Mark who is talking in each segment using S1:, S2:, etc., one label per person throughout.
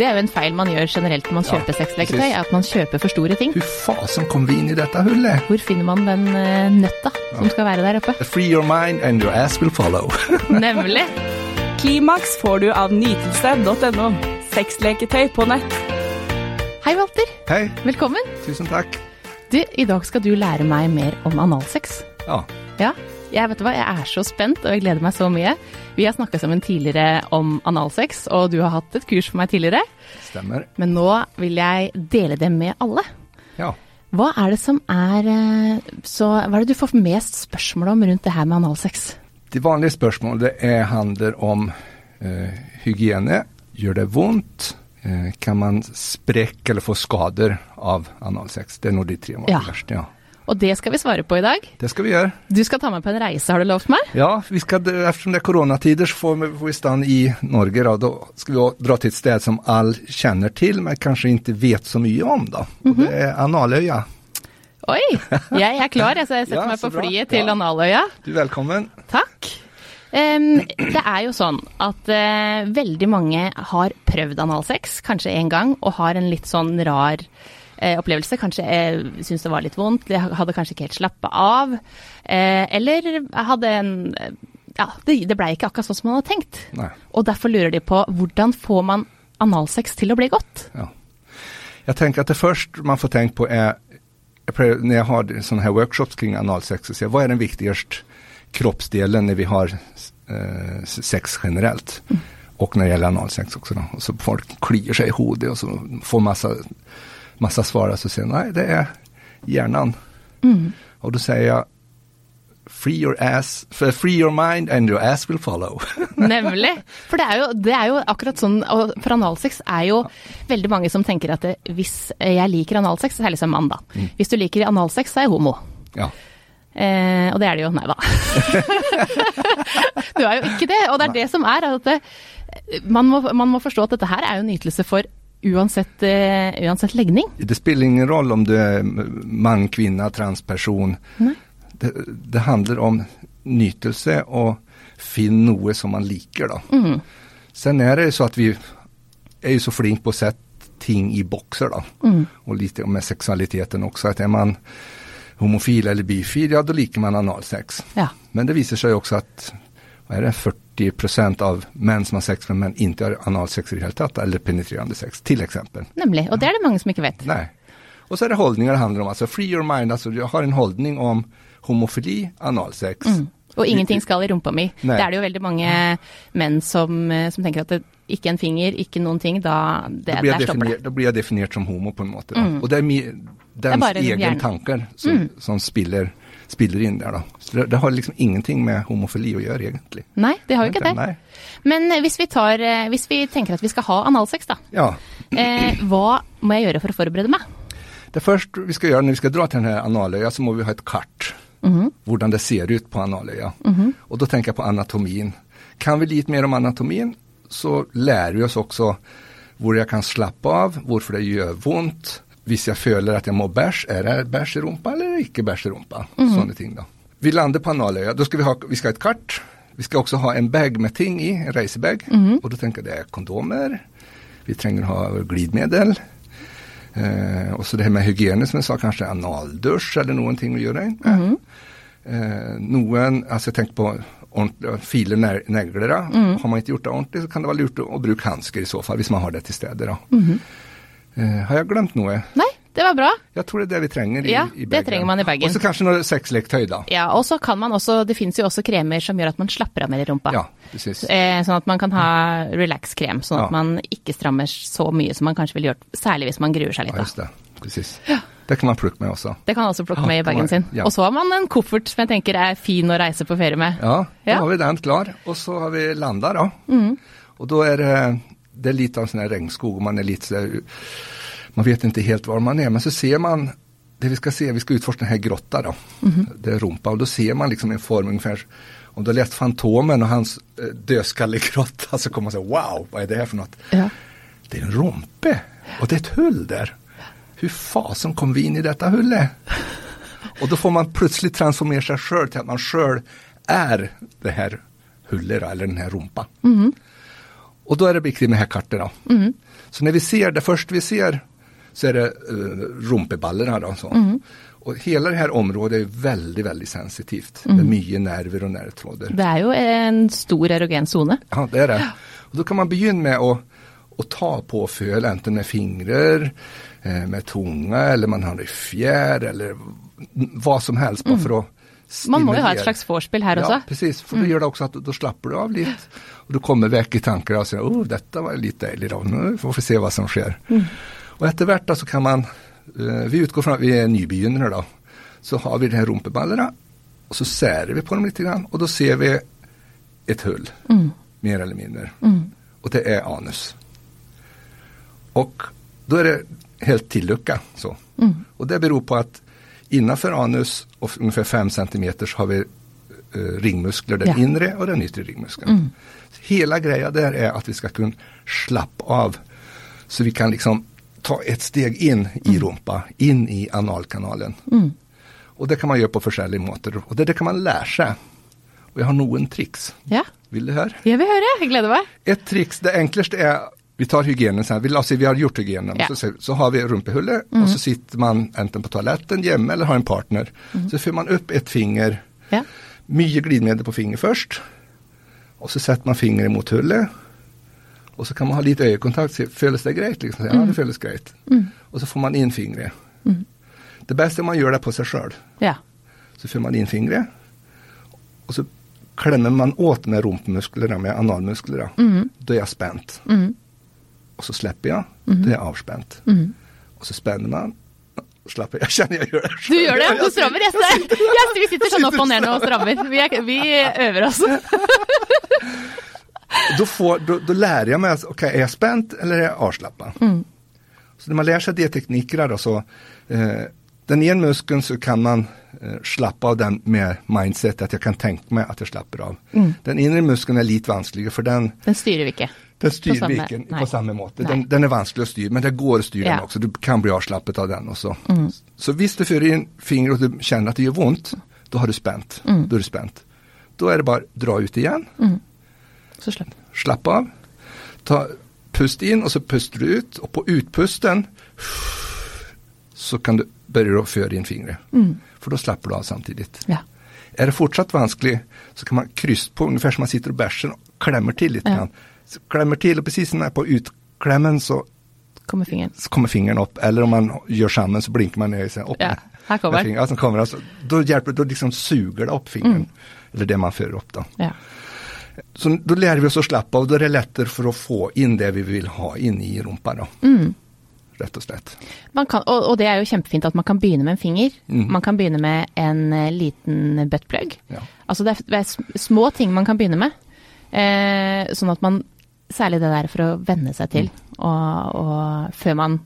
S1: Det er jo en feil man gjør generelt når man kjøper sexleketøy,
S2: er
S1: at man kjøper for store ting.
S2: Hur fasen kom vi inn i dette hullet?
S1: Hvor finner man den eh, nøtta som skal være der oppe?
S2: Free your mind and your ass will follow.
S1: Nemlig.
S3: Klimaks får du av nytelse.no. Sexleketøy på nett.
S1: Hei, Walter.
S2: Hei,
S1: Velkommen.
S2: tusen takk.
S1: Du, i dag skal du lære meg mer om analsex.
S2: Ja,
S1: Ja, jeg vet du hva, jeg er så spent, og jeg gleder meg så mye. Vi har snakka sammen tidligere om analsex, og du har hatt et kurs for meg tidligere.
S2: Stemmer.
S1: Men nå vil jeg dele det med alle.
S2: Ja.
S1: Hva er det som er eh, så Hva er det du får mest spørsmål om rundt det her med analsex?
S2: De vanlige spørsmålene er, handler om eh, hygiene. Gjør det vondt? Eh, kan man sprekke eller få skader av analsex? Det er nå de tre vanligste. Ja.
S1: Og det skal vi svare på i dag.
S2: Det skal vi gjøre.
S1: Du skal ta meg på en reise, har du lovt meg?
S2: Ja, vi skal, eftersom det er koronatider, så får vi, får vi stanna i Norge. Da. da skal vi dra til et sted som alle kjenner til, men kanskje ikke vet så mye om. Da. Og det er Analøya.
S1: Oi! Jeg er klar, jeg, setter
S2: Ja,
S1: meg på
S2: bra.
S1: flyet til
S2: Ja.
S1: Analøya.
S2: Du velkommen.
S1: Takk. Um, det er jo sånn at uh, veldig mange har prøvd analsex, kanskje en gang, og har en litt sånn rar eh, opplevelse. Kanskje jeg syntes det var litt vondt, jeg hadde kanskje ikke helt slappa av. Eh, eller hadde en eh, Ja, det, det blei ikke akkurat sånn som man hadde tenkt.
S2: Nei.
S1: Og derfor lurer de på hvordan får man analsex til å bli godt?
S2: Ja. Jeg tenker at det første man får tenkt på er jeg prøver, Når jeg har sånne her workshops kring analsex, så sier jeg hva er den viktigste kroppsdelen når vi har eh, sex generelt? Og når det gjelder analsex også. Og så folk klyr seg i hodet og så får masse, masse svar. Og så sier nej, nei, det er hjernen. Og då sier jag Free your ass, free your mind and your ass will follow.
S1: Nemlig. For det er, jo, det er jo akkurat sånn, og for analsex er jo veldig mange som tenker at det, hvis jeg liker analsex, særlig som mann da. Hvis du liker analsex, så er jeg homo.
S2: ja.
S1: Eh, og det er det jo. Nei da. du er jo ikke det. Og det er det som er at det, man, må, man må forstå at dette her er jo nytelse for uansett, eh, uansett legning.
S2: Det spiller ingen roll om du er mann, kvinne, transperson. Det, det handler om nytelse og finn noe som man liker. Da.
S1: Mm.
S2: Sen er det så at vi er jo så flinke på å sette ting i bokser. Da.
S1: Mm.
S2: Og litt med seksualiteten også. At er man homofil eller bifil, ja da liker man analsex.
S1: Ja.
S2: Men det viser seg også at hva er det, 40% av menn som har sex med menn, ikke har analsex i det hele tatt, eller penetrerende sex, til eksempel.
S1: Nemlig. Og det er det mange som ikke vet.
S2: Nei. Og så er det holdninger det handler om. altså free your mind. altså du har en holdning om homofili, analsex.
S1: Og ingenting skal i rumpa mi.
S2: Nei.
S1: Det er det jo veldig mange menn som, eh, som tenker at det, ikke en finger, ikke noen ting, da det,
S2: da, blir,
S1: jeg det.
S2: definier, blir jeg definert som homo på en måte. Mm. Og det er mi,
S1: är
S2: egen
S1: hjärnan.
S2: tanker som, som spiller, spiller inn der, da. Så det, det har liksom ingenting med homofili å gjøre egentlig.
S1: Nei, det har jo ikke det.
S2: Nei.
S1: Men eh, hvis vi, tar, eh, hvis vi tenker at vi skal ha analsex, da.
S2: Ja.
S1: Eh, hva må jeg gjøre for å forberede meg?
S2: Det første vi skal gjøre når vi skal dra til denne analøya, så må vi ha et kart. Hvordan det ser ut på analøya. Og da tenker jeg på anatomien. Kan vi litt mer om anatomien, så lærer vi oss også hvor jeg kan slappe av, hvorfor det gjør vondt. Hvis jeg føler at jeg må bæsj, er det bæsj i rumpa eller ikke bæsj i rumpa? Sånne ting da. Vi lander på analøya. Da skal vi ha, vi skal ha et kart. Vi skal også ha en bag med ting i, en reisebag. Og da tenker jeg det er kondomer. Vi trenger å ha glidemiddel. Eh, og så det her med hygiene, som jeg sa, kanskje analdusj eller noen ting å gjøre. eh, noen, altså jeg tenker på ordentlig, file ne- negler. Mm. Har man ikke gjort det ordentlig, så kan det være lurt å, å bruke hansker i så fall, hvis man har det til stede. da. Eh, har jeg glemt noe?
S1: Nei, det var bra.
S2: Jeg tror det er det vi trenger i,
S1: Ja,
S2: i
S1: det trenger man i bagen.
S2: Og så kanskje noe sexleketøy, da.
S1: Ja, og så kan man også, det finnes jo også kremer som gjør at man slapper av mer i rumpa.
S2: Ja, precis.
S1: Eh, sånn at man kan ha relax-krem, sånn at
S2: Ja.
S1: man ikke strammer så mye som man kanskje ville gjort, særlig hvis man gruer seg litt. Da.
S2: Ja, just det. Precis. Det kan man plukke med også.
S1: Det kan man også plukke
S2: Ja,
S1: med i
S2: kan
S1: bagen sin.
S2: ja.
S1: Og så har man en koffert som jeg tenker er fin å reise på ferie med.
S2: Ja, da
S1: Ja.
S2: har vi den klar. Og så har vi landa, da. Og da er det, det er litt av en sånn her regnskog, og man er litt så Man vet ikke helt hvor man er, men så ser man det vi skal se, vi skal utforske denne grotta, da. Det er rumpa, og da ser man liksom en form ungefär om du har lest Fantomen og hans eh, dødskallegrotta, så kommer man si wow, hva er det her for noe?
S1: Ja.
S2: Det er en rumpe, og det er et hull der. Hur fasen kom vi inn i dette hullet? Og da får man plutselig transformere seg sjøl til at man sjøl er det her hullet, eller den her rumpa. Och da er det viktig med her här Mm. Så når vi ser, det første vi ser så er det uh, rumpeballerna Da, mm. Og hele det her området er veldig veldig sensitivt. Det er mye nerver og nærtråder.
S1: Det er jo en stor erogen sone.
S2: Ja, det er det. Og Da kan man begynne med å, å ta på föl, enten med fingrar, eh, med tunga eller man har det i fjär eller hva som helst bare for att
S1: Man må jo ha et slags vorspiel her
S2: Ja,
S1: også.
S2: precis. For det gjør det også at da slapper du av litt. Og du kommer vekk i tanker og sier säger, oh, dette var litt deilig, da. Nå får vi se hva som skjer'. Mm. Og etter hvert da så kan man, eh, vi utgår fra at vi er nybegynnere, da. Så har vi de her rumpeballerna og så særer vi på dem litt, grann da då ser vi et hull. Mer eller mindre. Og det er anus. Og da er det helt tillukka. så. Og det beror på att innanför anus och ungefär 5 cm har vi eh, ringmuskler, den
S1: Ja.
S2: inre og den yttre ringmuskelen. Mm. Hela grejen der er at vi skal kunne slappe av så vi kan liksom ta et steg in i rumpa, in i analkanalen. Og det kan man gjøre på forskjellige måter og det, det kan man lære seg. Og jeg har noen triks.
S1: Ja,
S2: Vil du høre?
S1: jeg vil høre. Jeg gleder meg.
S2: Et triks, det enkleste är, vi tar hygienen sen, vi, la oss si, vi har gjort hygienen,
S1: Ja. Mm.
S2: så, så har vi rumpehullet och så sitter man enten på toaletten hemma eller har en partner. Så för man upp ett finger,
S1: Ja.
S2: mye glidmedel på fingret først, og så setter man fingeren mot hullet. Og så kan man ha litt øyekontakt. se, føles det greit? Liksom. Ja, det føles greit. Og så får man in Mm. Det beste man gjør det på seg sjøl.
S1: Ja.
S2: Så får man inn fingre, og så klemmer man åt med rumpemuskler, med analmusklerna. Då jeg spent. spänt. Och så släpper jag, då avspent. Mm -hmm. Og så spenner man. Slapper. Jeg kjenner jeg gjør det
S1: Du gjør det? Du strammer? Jeg ser. Yes, vi sitter sånn opp og ned nå og strammer. Vi, er, vi øver oss.
S2: da, får, da, da, lærer jeg meg ok, er jeg spent eller er jeg avslappnad? Så Når man lærer seg de teknikkene, så, eh, den ene muskeln så kan man eh, slappe av den med mindset at jeg kan tenke meg at jeg slapper av. Den inre muskeln er litt vanskelig, for den,
S1: Den styrer vi ikke.
S2: Den styr
S1: samme-
S2: vi ikke på samme måte. Den, den er vanskelig å styre, men det går å styre
S1: Ja.
S2: den også. Du kan bli avslappet av den også. Så hvis du fører inn fingeren og du kjenner at det gjør vondt, da har du spent. Da er du spent. Da er det bare dra ut igjen,
S1: Så slapp.
S2: slapp av. Ta, pust inn, og så puster du ut. Og på utpusten så kan du begynne å føre inn fingre. For da slapper du av samtidig.
S1: Ja.
S2: Er det fortsatt vanskelig så kan man krysse på, omtrent som man sitter og bæsjer, og klemmer til litt.
S1: Ja.
S2: Så og till och precis er på utklemmen, så,
S1: Kommer fingeren.
S2: så kommer fingeren opp. Eller om man gjør sammen så blinker man och säger upp
S1: Ja, här kommer
S2: fingret. Kommer det, da hjelper hjälper då liksom suger det opp fingeren. Mm. Eller det man fører opp, da.
S1: Ja.
S2: Så da lærer vi oss å slappe av. Da er det lettere for å få inn det vi vil ha inni i da.
S1: Mm.
S2: Rett og slett.
S1: Man kan, og, og det er jo kjempefint at man kan begynne med en finger.
S2: Mm.
S1: Man kan begynne med en eh, liten buttplug.
S2: Ja.
S1: Altså det er, det er små ting man kan begynne med. Eh, sånn at man Særlig det der for å venne seg til.
S2: Mm.
S1: Og, og før man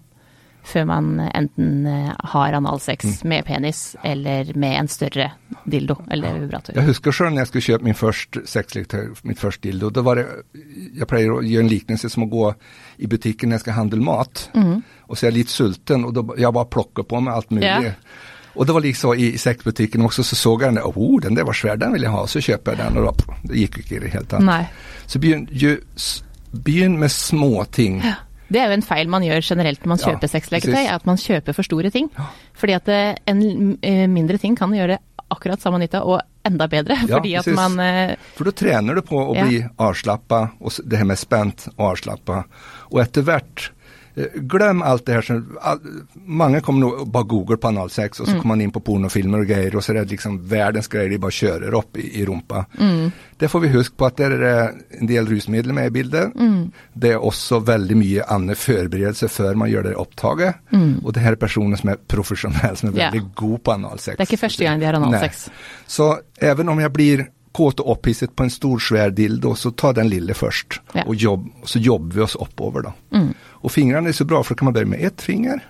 S1: før man enten eh, har analsex
S2: Mm.
S1: med penis eller med en større dildo eller vibrator.
S2: Jeg husker sjøl når jeg skulle kjøpe min første sexleketøy, mitt første dildo. Det var jeg pleier å gjøre en liknelse som å gå i butikken når jeg skal handle mat. og så er jeg litt sulten og da, jeg bare plukker på meg alt mulig.
S1: Ja.
S2: Og det var liksom i sexbutikken også, så så jeg den där, oh den der var svær, den vil jeg ha. Så kjøper jeg den og da, det gikk ikke i det helt tatt.
S1: Nei.
S2: Så begynner, s- begynn med små ting.
S1: Det er jo en feil man gjør generelt når man
S2: Ja,
S1: kjøper sexleketøy,
S2: precis.
S1: at man kjøper for store ting. Fordi at eh, en eh, mindre ting kan gjøre akkurat samme nytta, og enda bedre.
S2: Ja,
S1: fordi at man
S2: For da trener du på å
S1: Ja.
S2: bli avslappa det her med spent og avslappa. Og etter hvert, eh, glöm allt det här som, all, många kommer nog bara googla på analsex och så kommer man in på pornofilmer och grejer och så är det liksom världens grejer, de bara körer upp i, i rumpa. Det får vi huske på att det är en del rusmedel med i bilden. Det är också väldigt mycket annan förberedelse för man gör det upptaget. Och det här är personer som är professionella, som är
S1: veldig
S2: yeah. god på analsex.
S1: Det er ikke første gang de har analsex.
S2: Så även om jag blir kåt og opphisset på en stor svär dildo så ta den lille først.
S1: Ja.
S2: Og jobb, så jobber vi oss oppover, da. Mm. Og fingrene er så bra for da kan man börja med ett finger.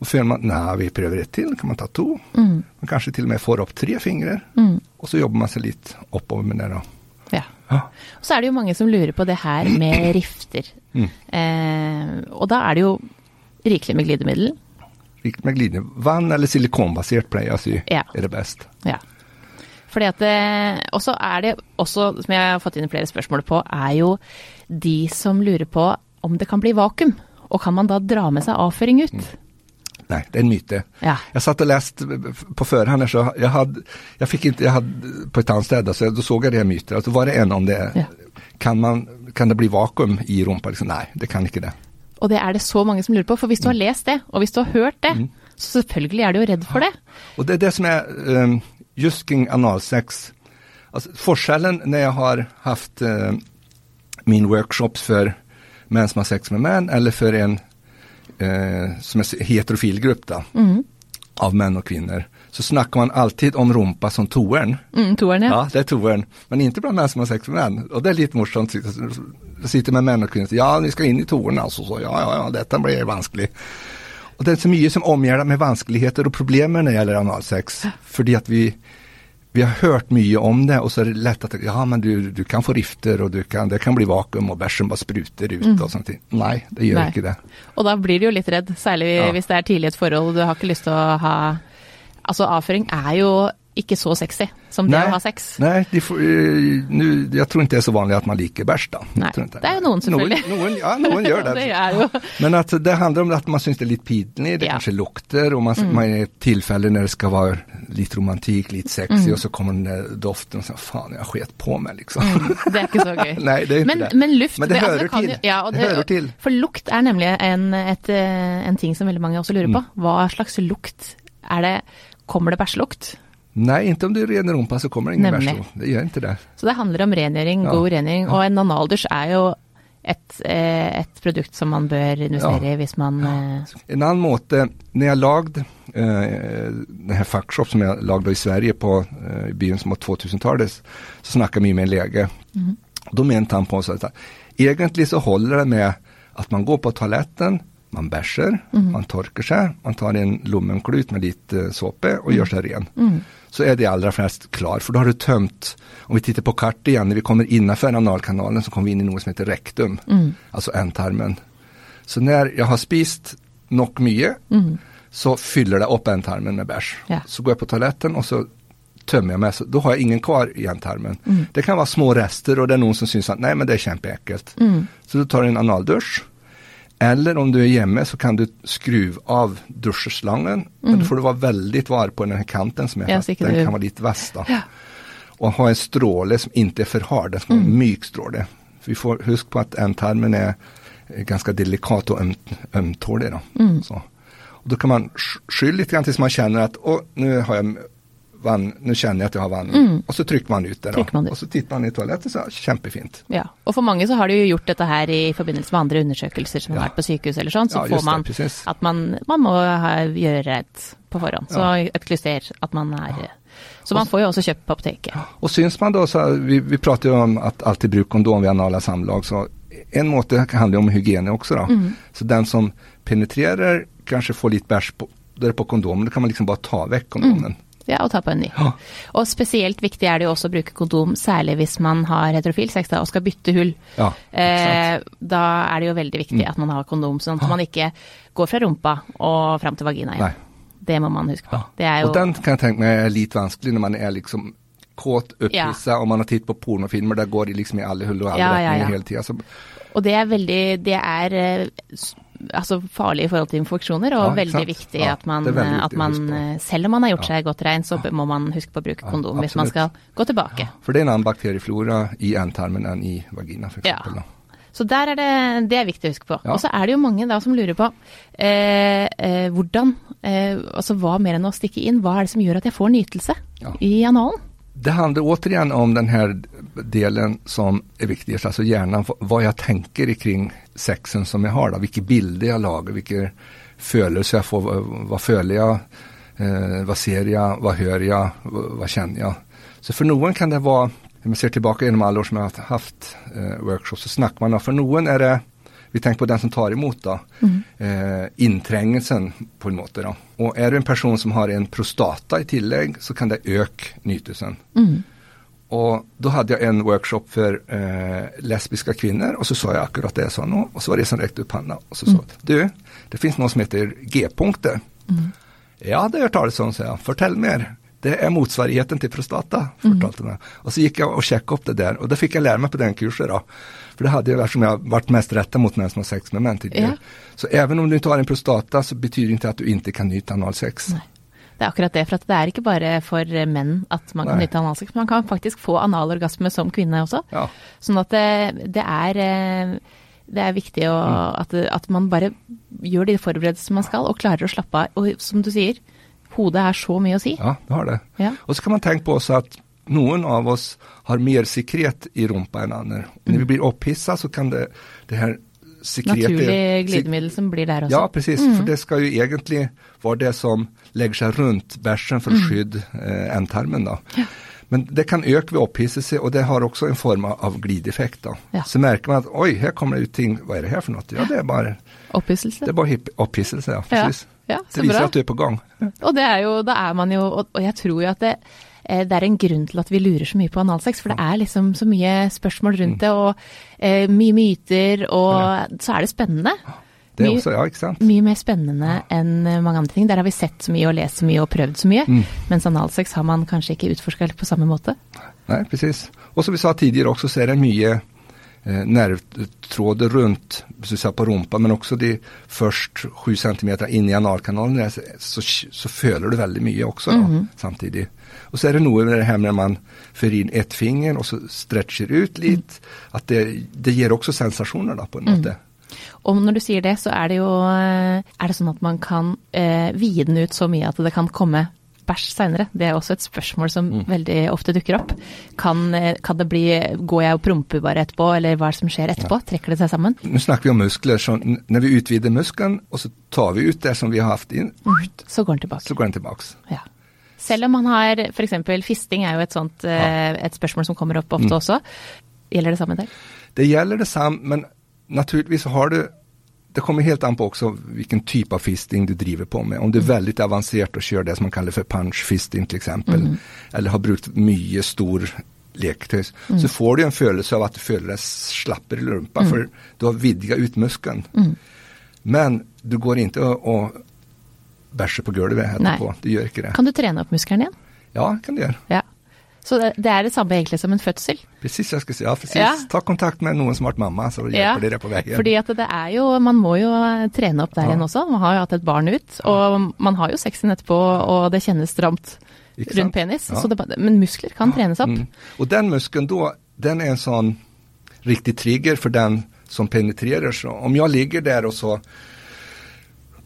S2: og føler man, nej vi prøver ett til, kan man ta två. Man kanskje til og med får opp tre fingre. Og så jobber man seg litt oppover med det da.
S1: Ja.
S2: Ja.
S1: Og så er det jo mange som lurer på det her med rifter.
S2: Mm.
S1: Eh, og da er det jo rikelig med glidemiddel.
S2: Rikelig med glidemiddel. Vann eller silikonbasert, pleier jeg å si
S1: Ja.
S2: er det best.
S1: Ja. Fordi at det, Og så er det også, som jeg har fått inn flere spørsmål på, er jo de som lurer på om det kan bli vakuum. Og kan man da dra med seg avføring ut?
S2: Nei, det er en myte.
S1: Ja.
S2: Jeg satt og leste på førhånd så jeg hadde, jeg fikk ikke, jeg hadde, på et annet sted så da så jeg det myter. Altså, så var det en om det.
S1: Ja.
S2: Kan, man, kan det bli vakuum i rumpa? Liksom, nei, det kan ikke det.
S1: Og det er det så mange som lurer på. For hvis du har lest det, og hvis du har hørt det, så selvfølgelig er du jo redd for det.
S2: Og det er det som er um, just kring analsex. Alltså, forskjellen när jag har haft eh, min workshops för män som har sex med män eller för en eh, som är heterofil grupp då, av män och kvinnor, så snackar man alltid om rumpa som toeren.
S1: Mm, toeren, ja.
S2: Ja, det är toeren. Men inte bland män som har sex med män. Och det är lite morsomt. Jag sitter med män och kvinnor och säger, ja, ni ska in i toeren alltså. Så, ja, ja, ja, detta blir vanskelig. Och det er så mye som omgärdar med vanskeligheter og problemer når det gjelder analsex. Fordi at vi, vi har hørt mye om det og så er det lett at ja men du, du kan få rifter og du kan, det kan bli vakuum og bæsjen bare spruter ut og sånt. Nei, det gjør
S1: Nei.
S2: ikke det.
S1: Og da blir du jo litt redd, særlig
S2: Ja.
S1: hvis det er tidlig et forhold og du har ikke lyst til å ha Altså avføring er jo ikke så sexy som det å ha sex.
S2: Nei, de får, uh, nu, jag tror ikke det er så vanlig at man liker
S1: bæsj,
S2: da. Nei,
S1: det er jo noen, selvfølgelig.
S2: Noen, noen, ja, noen gjør det.
S1: det
S2: Men at det handler om at man syns det er litt pinlig, det
S1: Ja.
S2: kanskje lukter og man, man er i ett tillfälle det skal være litt romantik, litt sexy og så kommer den där doften og så jeg har sket på meg, liksom.
S1: Det er ikke så gøy.
S2: nei, det er inte
S1: men,
S2: det.
S1: men luft
S2: Men det
S1: altså,
S2: hører
S1: altså,
S2: til.
S1: Jo, ja, det,
S2: Det hører til.
S1: For lukt er nemlig en, et, eh, en ting som veldig mange også lurer
S2: Mm.
S1: på. Hva slags lukt er det? Kommer det bæsjelukt?
S2: Nej, inte om du rener rumpa så kommer det ingen
S1: Nemlig.
S2: bärs. Det gjør ikke det.
S1: Så det handler om rengjøring,
S2: Ja.
S1: god rengjøring. Og en analdusj er jo et, eh, et produkt som man bør investere
S2: Ja.
S1: i hvis man ja.
S2: En annen måte, Når jeg lagde uh, denne Fuckshop, som jeg lagde i Sverige på uh, byen som var 2000-tallet, så snakka jeg mye med en läge. Da mente han på sånn att egentlig så holder det med at man går på toaletten, man bärsar, man tørker seg, man tar en lommenklut med litt eh, såpe og gjør seg ren. Så er det allra flest klar, for da har du tømt om vi tittar på kartet igjen, når vi kommer innenfor analkanalen så kommer vi inn i noe som heter rektum, altså entarmen. Så når jeg har spist nok mye, så fyller det opp entarmen med bæsj.
S1: Ja.
S2: Så går jeg på toaletten og så tømmer jeg meg, så da har jeg ingen kvar i ändtarmen. Det kan være små rester og det er noen som syns at nei, men det er kjempeekkelt. Mm. Så du tar en analdusch. Eller om du er hjemme så kan du skru av duschslangen. Men Da får du være veldig var på den kanten som er
S1: Ja.
S2: Den kan være litt vass Ja. Og ha en stråle som ikke er for hard, den ska vara en mjuk stråle. Vi får husk på at ändtarmen er ganske ganska delikat och ømtålig. Da mm. Då kan man skylle litt til man kjenner at Åh, nå har jag vann, nå kjenner jeg at jeg har vann. og så trykker man ut det.
S1: da. Man ut.
S2: Og så titter man i toalettet, så er det kjempefint.
S1: Ja, og for mange så har de jo gjort dette her i forbindelse med andre undersøkelser som har vært på sykehus eller sånn, så
S2: Ja,
S1: får man
S2: det,
S1: at man, man må ha, gjøre rett på forhånd. Så
S2: Ja.
S1: et klyster, at man er Så man får jo også kjøpt på apoteket.
S2: Og syns man da, så vi, vi prater jo om at alltid bruk kondom ved anale samlag. Så en måte handlar om hygiene også. da. Mm. Så den som penetrerer, kanskje får litt bæsj på, på kondomen, då kan man liksom bare ta vekk kondomen.
S1: Ja, og ta på en ny.
S2: Ja.
S1: Og spesielt viktig er det jo også å bruke kondom, særlig hvis man har heterofil sex da, og skal bytte hull.
S2: Ja,
S1: eh, da er det jo veldig viktig at man har kondom, sånn at man ikke går fra rumpa og fram til vagina igjen.
S2: Nei.
S1: Det må man huske på. Det er jo
S2: Og den kan jeg tenke meg er litt vanskelig når man er liksom kåt, opphisset, ja. og man har titt på pornofilmer, der går de liksom i alle hull og alle
S1: Ja, ja.
S2: hela tiden. Alltså,
S1: Og det er veldig Det er eh, altså farlig i forhold til infeksjoner, og
S2: Ja,
S1: veldig viktig
S2: Ja,
S1: at man, eh, at man eh, selv om man har gjort seg godt rein, så må man huske på å bruke kondom hvis man skal gå tilbake.
S2: for det er en annen bakterieflora i entarmen enn i vagina f.eks.
S1: Ja. Så der er det, det er viktig å huske på.
S2: Ja.
S1: Og så er det jo mange da som lurer på eh, eh, hvordan eh, Altså hva mer enn å stikke inn, hva er det som gjør at jeg får nytelse
S2: Ja.
S1: i analen?
S2: Det handler återigen om den här delen som är viktigast, alltså hjärnan, hva vad jag tänker kring sexen som jag har. Då. Vilka bilder jag lager, vilka følelser jeg får, hva føler jeg, hva eh, ser jeg, hva hører jeg, hva kjenner jeg. Så for noen kan det være Når man ser tilbake gjennom alle år som jeg har hatt eh, workshops, så snakker man om, For noen er det vi tenker på den som tar imot, da. Mm. eh, inntrengelsen, på en måte da. Og er du en person som har en prostata i tillegg, så kan det øke nytelsen. Og da hadde jeg en workshop for eh, lesbiske kvinner, og så sa jeg akkurat det jeg sa nå. Og så var det som rekte opp hånda og så sa du, det finnes noe som heter G-punkter. Ja, det har hört talas om, sa jeg. Fortell mer. Det er motsvarigheten til prostata, fortalte meg. Og så gikk jeg og sjekka opp det der, og det fikk jeg lære meg på den kurset. da. For det hadde jo vært som jeg vært mest retta mot menn som har sex med menn tidligere.
S1: Ja.
S2: Så even om du ikke har en prostata, så betyr det ikke at du ikke kan nyte analsex.
S1: Nei. Det er akkurat det, for det er ikke bare for menn at man kan
S2: Nei.
S1: nyte analsex. Man kan faktisk få analorgasme som kvinne også.
S2: Ja.
S1: Sånn at det, det er eh, det er viktig å, at, at man bare gjør de forberedelsene man skal, og klarer å slappe av. Og som du sier, hodet er så mye å si.
S2: Ja, det har det.
S1: Ja.
S2: Og så kan man tenke på også at noen av oss har mer sikkerhet i rumpa enn andre. Når vi blir opphissa, så kan det, det her sikkerhet
S1: Naturlig glidemiddel som blir der også.
S2: Ja, precis. For det skal jo egentlig være det som legger seg rundt bæsjen for å skydde eh, endtarmen. da. Men det kan øke ved opphisselse, og det har også en form av glideffekt. da.
S1: Ja.
S2: Så merker man at oi, her kommer det ut ting. Hva er det her for noe? Ja, det er bare,
S1: Opphisselse.
S2: det er bare opphisselse. Ja, precis.
S1: Ja, så
S2: det viser
S1: bra.
S2: at du er på gang.
S1: Og det er jo, da er man jo, og, jeg tror jo at det, eh, det er en grunn til at vi lurer så mye på analsex, for det er liksom så mye spørsmål rundt
S2: Mm.
S1: det, og eh, mye myter, og så er det spennende.
S2: Det er også, ja, ikke sant?
S1: Mye mer spennende enn eh, mange andre ting. Der har vi sett så mye og lest så mye og prøvd så mye,
S2: Mm.
S1: mens analsex har man kanskje ikke utforska på samme måte.
S2: Nei, precis. Og som vi sa tidligere også, så er det mycket eh, rundt runt så säga, på rumpa, men også de først sju centimeter inn i analkanalen så, så, føler du väldigt mycket mm -hmm. samtidig. Og så er det noe med det her når man fører inn ett finger og så stretcher ut litt, at det, det gir også sensasjoner da, på en måte.
S1: Og når du sier det, så er det jo eh, Er det sånn at man kan eh, vide den ut så mye at det kan komme bæsj seinere? Det er også et spørsmål som
S2: Mm.
S1: veldig ofte dukker opp. Kan, eh, kan det bli Går jeg og promper bare etterpå, eller hva er det som skjer etterpå? Trekker det seg sammen?
S2: Nå snakker vi om muskler, så når vi utvider muskelen, og så tar vi ut det som vi har haft mm.
S1: Så går den tilbake.
S2: så går den tilbake.
S1: Ja. Selv om man har f.eks. fisting er jo et sånt ja. et spørsmål som kommer opp ofte
S2: Mm.
S1: også. Gjelder det samme der?
S2: Det gjelder det samme, men naturligvis har du det kommer helt an på också vilken typ av fisting du driver på med. Om du är väldigt avancerat och kör det som man kallar för punch fisting till exempel, eller har brukt mye stor leketøy, så får du en følelse av at du føler deg slapper i rumpa, for du har vidga ut muskelen. Men du går ikke og, og bæsjer på gulvet etterpå. Du gjør ikke det.
S1: Kan du trene opp muskelen igjen?
S2: Ja, kan du gjøre.
S1: Ja. Så det, er det samme egentlig som en fødsel?
S2: Precis, jeg skulle si, Ja, precis.
S1: Ja.
S2: Ta kontakt med noen som har vært mamma, så hjelper
S1: Ja,
S2: de deg på veien.
S1: Fordi at det er jo Man må jo trene opp der
S2: Ja.
S1: også. Man har jo hatt et barn ut, og man har jo sexen etterpå, og det kjennes stramt rundt penis. Det, men muskler kan trenes opp.
S2: Mm. Og den muskelen da, den er en sånn riktig trigger for den som penetrerer. Så om jeg ligger der og så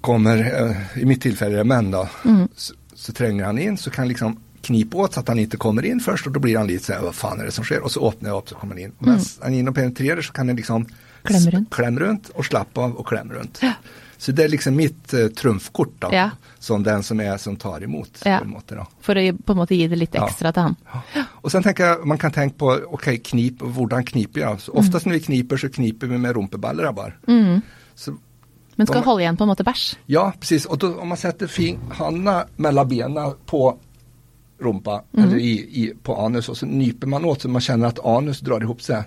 S2: kommer, eh, i mitt tilfelle menn da,
S1: Mm.
S2: så, så trenger han inn, så kan liksom knipe åt så at han ikke kommer inn først, og da blir han litt sånn, hva faen er det som skjer? Og så åpner jeg opp, så kommer han inn. Og mens han er inne og penetrerer, så kan jeg liksom
S1: Mm. Klemme rundt.
S2: klemme rundt og slappe av og klemme rundt. Så det er liksom mitt uh, trumfkort da,
S1: Ja.
S2: som den som er som tar imot.
S1: Ja.
S2: På en måte da.
S1: For å på en måte gi det litt
S2: Ja.
S1: ekstra til han.
S2: Og sen tenker jeg, Man kan tenke på ok, knip, hvordan kniper jeg? Så oftest når vi kniper, så kniper vi med rumpeballer. bare. Så,
S1: Men skal holde igjen på en måte bæsj.
S2: ja, precis. Og då, om man setter fin, handa mellom bena på rumpa, eller i, i, på anus, og så nyper man åt så man kjenner at anus drar ihop seg,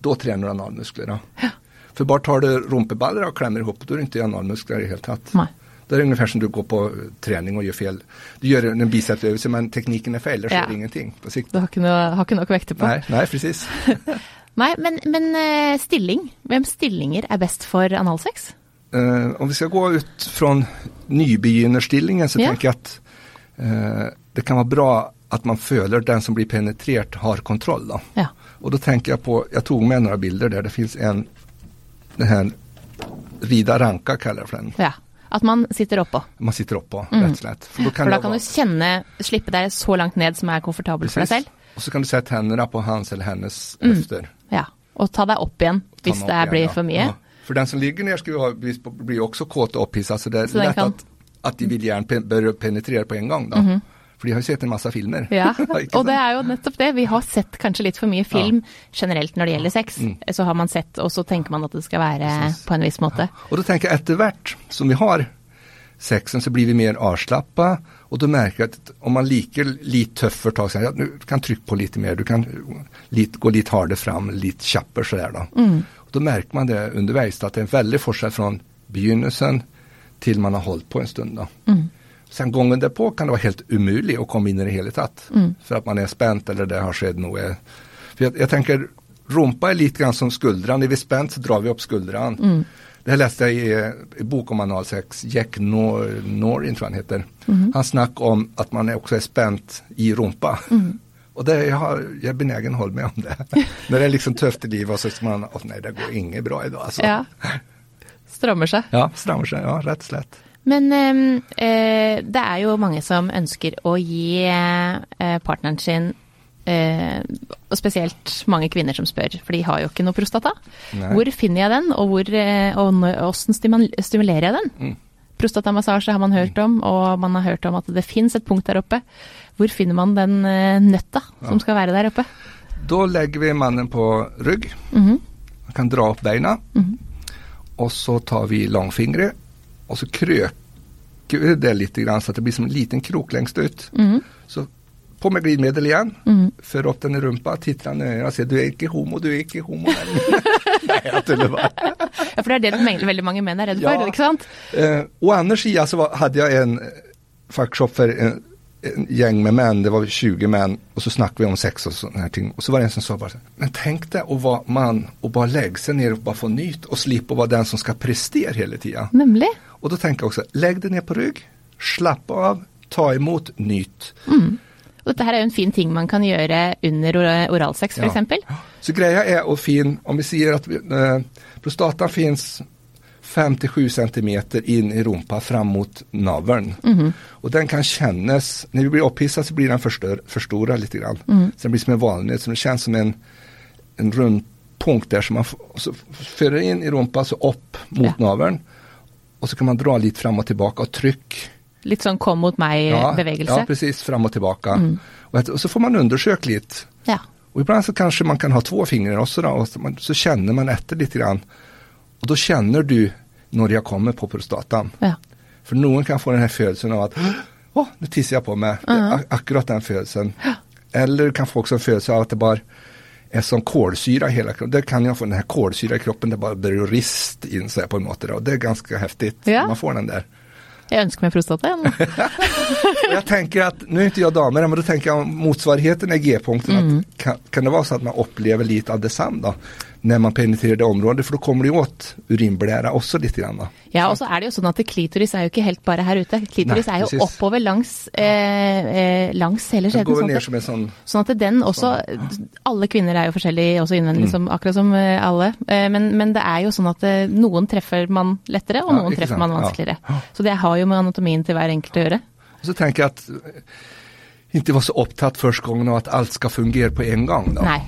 S2: da trener du analmuskler. Ja. For bare tar du rumpeballer og klemmer ihop, da er det ikke analmuskler i det hele tatt.
S1: Nei.
S2: Det er ungefär som du går på eh, trening og gjør feil. Du gjør en bicepsøvelse, men teknikken er feil. Det skjer
S1: Ja.
S2: ingenting på sikt.
S1: Du har ikke noe, har ikke nok vekter på.
S2: Nei, nei, precis.
S1: Nei, men, men eh, stilling. Hvem stillinger er best for analsex?
S2: Uh, om vi skal gå ut fra nybegynnerstillingen, så
S1: Ja.
S2: tenker jeg at eh, det kan være bra at man føler den som blir penetrert, har kontroll. Da.
S1: Ja.
S2: Og da tenker jeg på Jeg tok med noen bilder der det fins en den her Rida ranka, kaller jeg for den.
S1: ja. At man sitter oppå.
S2: Man sitter oppå, rett og slett. For da
S1: For da kan du kjenne, slippe deg så langt ned som er komfortabelt for deg selv.
S2: Og så kan du sette hendene på hans eller hennes høfter.
S1: Ja. Og ta deg opp igjen hvis det blir
S2: ja.
S1: for mye.
S2: Ja. For den som ligger ned, skal jo bli- også kåt og opphisset, så det er
S1: Så
S2: lett
S1: kan-
S2: at, at de vil gjerne pen penetrere på en gang. da. For de har jo sett en masse filmer.
S1: Ja, og det er jo nettopp det. Vi har sett kanskje litt for mye film generelt når det gjelder sex.
S2: Mm.
S1: Så har man sett, og så tenker man at det skal være på en viss måte.
S2: Og da tenker jeg etter hvert som vi har sexen, så blir vi mer avslappa. Og da merker at om man liker litt tøffere tak, så ja, du kan trykke på litt mer, du kan litt, gå litt hardere fram, litt kjappere sådär da. Og da merker man det underveis, at det er en veldig forskjell fra begynnelsen til man har holdt på en stund. da. Sen gången derpå kan det være helt umulig å komme inn i det hele tatt. For at man er spent eller det har skjedd noe. For jeg, jeg tenker, rumpa er litt grann som skuldran. Er vi spent, så drar vi upp skuldran. Det her leste jeg i, i bok om analsex. Jack Nor Norin tror jeg han heter. Han snakker om at man er også er spent i rumpa. Og det, jeg, har, jeg är benägen å holde med om det. Når det er liksom tøft i livet og så sier man, at nei, det går inget bra i dag. Altså.
S1: Ja. Strammer seg.
S2: Ja, strammer seg. Ja, rett og slett.
S1: Men eh, eh, det er jo mange som ønsker å gi eh, partneren sin eh, og spesielt mange kvinner som spør, for de har jo ikke noe prostata.
S2: Nei.
S1: Hvor finner jeg den, og, hvor, eh, og hvordan stimulerer jeg den?
S2: Mm.
S1: Prostatamassasje har man hørt om, og man har hørt om at det fins et punkt der oppe. Hvor finner man den eh, nøtta som skal være der oppe?
S2: Da legger vi mannen på rygg.
S1: Mhm.
S2: Man kan dra opp beina. Og så tar vi langfingre, og så krøker vi det litt, så det blir som en liten krok lengst ut.
S1: Mhm.
S2: Så på med glidemiddel igjen.
S1: Mhm.
S2: Før opp den rumpa, titter han i øynene og sier 'du er ikke homo, du er ikke homo'. Nei, jeg tuller bare.
S1: Ja, for det er det veldig, veldig mange menn er redd for,
S2: Ja.
S1: ikke sant?
S2: Eh, å andra sidan så hadde jeg en eh, fackshop en, en gjeng med män, det var 20 män och så snackade vi om sex och sådana här ting. Och så var det en som sa bara sånn, men tänk dig att vara man och bara lägga sig ner och bara få nytt och slippa vara den som ska prestera hela tiden.
S1: Nemlig.
S2: Och då tänker jag också, lägg dig ner på rygg, slappa av, ta emot nytt.
S1: Og dette her er jo en fin ting man kan gjøre under oralsex,
S2: Ja.
S1: f.eks. eksempel.
S2: Så greia er å fin, om vi sier at uh, prostata prostatan finns 5-7 centimeter in i rumpa fram mot naveln. Och den kan kännas, när vi blir upphissade så blir den förstör, förstorad lite grann. den blir som en valnöt, så det känns som en, en rund punkt där som man f- och så för in i rumpa så upp mot
S1: Ja.
S2: naveln. Och så kan man dra lite fram och tillbaka och tryck.
S1: Litt sånn kom mot meg-bevegelse.
S2: ja, precis, fram och tillbaka. Och, att- och så får man undersöka lite.
S1: Ja.
S2: Och ibland så kanske man kan ha två fingrar också då, och så, man, så känner man efter lite grann. Och da kjenner du når de har kommer på prostataen.
S1: ja.
S2: For noen kan få denne følelsen av at Åh, nå tisser jeg på meg. Uh -huh. ak- akkurat den födelsen. Eller du kan få også en følelse av at det bare er sånn kolsyra i hele kroppen. Det kan jeg få denne kålsyra i kroppen, det bare bare rist in seg på en måte. Og det er ganske heftig.
S1: Ja.
S2: Man får den der.
S1: Jeg ønsker meg prostata.
S2: igjen. jeg tenker at, Nå er ikke jeg dame, men da tenker jeg om motsvarigheten er G-punkten.
S1: Mm.
S2: Kan, kan det være så at man opplever litt av det samme? då? När man penetrerer det området, for da kommer det jo åt urinblæra også litt. grann.
S1: Ja, og så er det jo sånn at klitoris er jo ikke helt bare her ute. Klitoris
S2: Nei,
S1: er jo
S2: precis.
S1: oppover langs, eh, eh, langs hele skjeden. Sånn
S2: som en sånn
S1: sånn at den også Alle kvinner er jo forskjellige også innvendig,
S2: Mm.
S1: som, akkurat som eh, alle. Eh, men, men det er jo sånn at noen treffer man lettere, og
S2: Ja,
S1: noen
S2: ikke
S1: treffer man
S2: Ja.
S1: vanskeligere. Så det har jo med anatomien til hver enkelt å gjøre.
S2: Og så tenker jeg at ikke var vara så opptatt første gangen av at alt skal fungere på en gang. Da.
S1: Nei.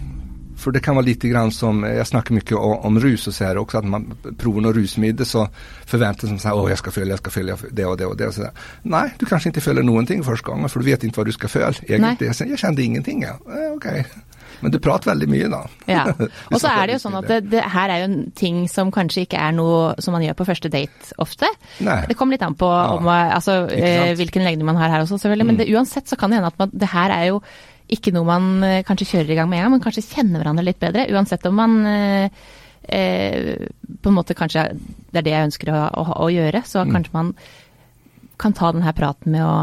S2: För det kan vara lite grann som, jeg jag snackar mycket om, om rus och så här också, att man provar noe rusmiddel så förväntar sig seg, åh jag ska följa, jag ska följa det och det och det. Och så där. Nej, du kanske inte följer någonting första gången för du vet inte vad du ska följa. Egentlig. Jag kände ingenting. Ja. Eh, Okej. Men du prater veldig mye da.
S1: Ja. Og så er det jo sånn at det, det her er jo en ting som kanskje ikke er noe som man gjør på første date ofte.
S2: Nei.
S1: Det kommer litt an på om, altså,
S2: Ikke
S1: eh?
S2: Mm.
S1: hvilken legning man har her også, selvfølgelig. Men det, uansett så kan det hende at man, det her er jo ikke noe man eh, kanskje kjører i gang med en gang, men kanskje kjenner hverandre litt bedre. Uansett om man eh, eh, på en måte kanskje Det er det jeg ønsker å, å, å gjøre, så
S2: Mm.
S1: kanskje man kan ta denne praten med å,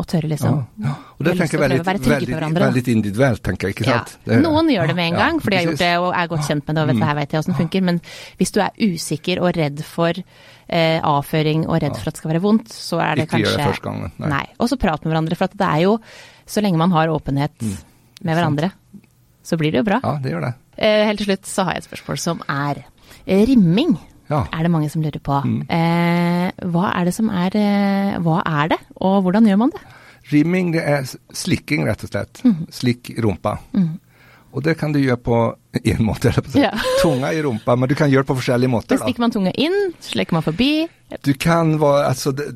S1: og tørre, liksom.
S2: Ja, ja. Og det tenker jeg veldig, veldig, veldig individuelt, tenker jeg. ikke sant? Ja.
S1: Noen gjør det med en gang, for de har gjort det og er godt kjent med det og vet det her vet jeg åssen det funker. Men hvis du er usikker og redd for eh, avføring og redd for at det skal være vondt, så er det
S2: Ikke gjør det første gangen, nei.
S1: Nei. Og så prat med hverandre, for det er jo Så lenge man har åpenhet med hverandre, så blir det jo bra.
S2: Ja, det gjør det.
S1: Eh, helt til slutt så har jeg et spørsmål som er eh, rimming.
S2: Ja.
S1: Er det mange som lurer på. Eh, hva er det som er eh, Hva er det, og hvordan gjør man det?
S2: Rimming det er slikking, rett og slett.
S1: Mm.
S2: Slikk rumpa. Og det kan du gjøre på en måte, eller på.
S1: Ja.
S2: tunga i rumpa, men du kan gjøre det på forskjellige måter.
S1: Da
S2: Da.
S1: stikker man tunga inn, slikker man forbi.
S2: Du kan være, altså det,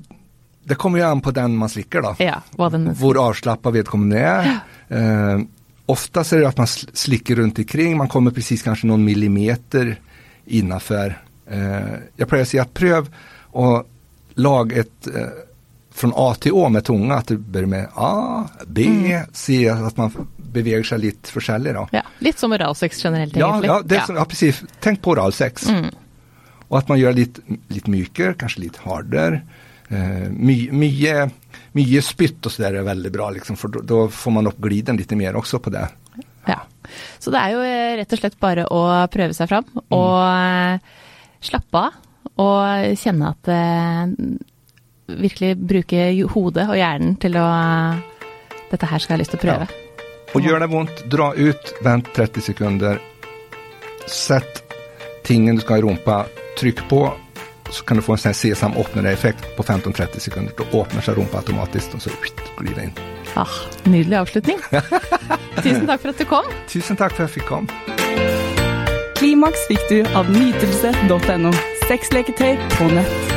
S2: det kommer jo an på den man slikker, da.
S1: Ja, den
S2: Hvor avslappa vedkommende er. Eh, oftast er det at man slikker rundt omkring, man kommer presis kanskje noen millimeter innafor. Eh, jeg pleier å si at prøv å lage et eh, fra A til Å med tunga, at du begynner med A, B, C, at man beveger seg litt forskjellig. da.
S1: Ja, litt som oralsex generelt,
S2: Ja,
S1: egentlig.
S2: ja, det, är så- ja, presis. Tenk på oralsex. Mm. Og at man gjør litt, litt mykere, kanskje litt hardare. Eh, my, mye mye spytt så der er veldig bra, liksom, for da får man opp gliden litt mer også på det.
S1: Ja. Så det er jo eh, rett og slett bare å prøve seg fram og mm. slappe av. Og kjenne at eh, Virkelig bruke hodet og hjernen til å Dette her skal jeg ha lyst til å prøve.
S2: Og gjør det vondt, dra ut, vent 30 sekunder. Sett tingen du skal i rumpa, trykk på, så kan du få en sånn sesam åpner deg-effekt på 15-30 sekunder. Da åpner seg rumpa automatisk, og så ut, glir det inn.
S1: Ah, nydelig avslutning. Tusen takk for at du kom.
S2: Tusen takk for at jeg fikk komme.
S3: Klimaks fikk du av nytelse.no. Sexleketøy på nett.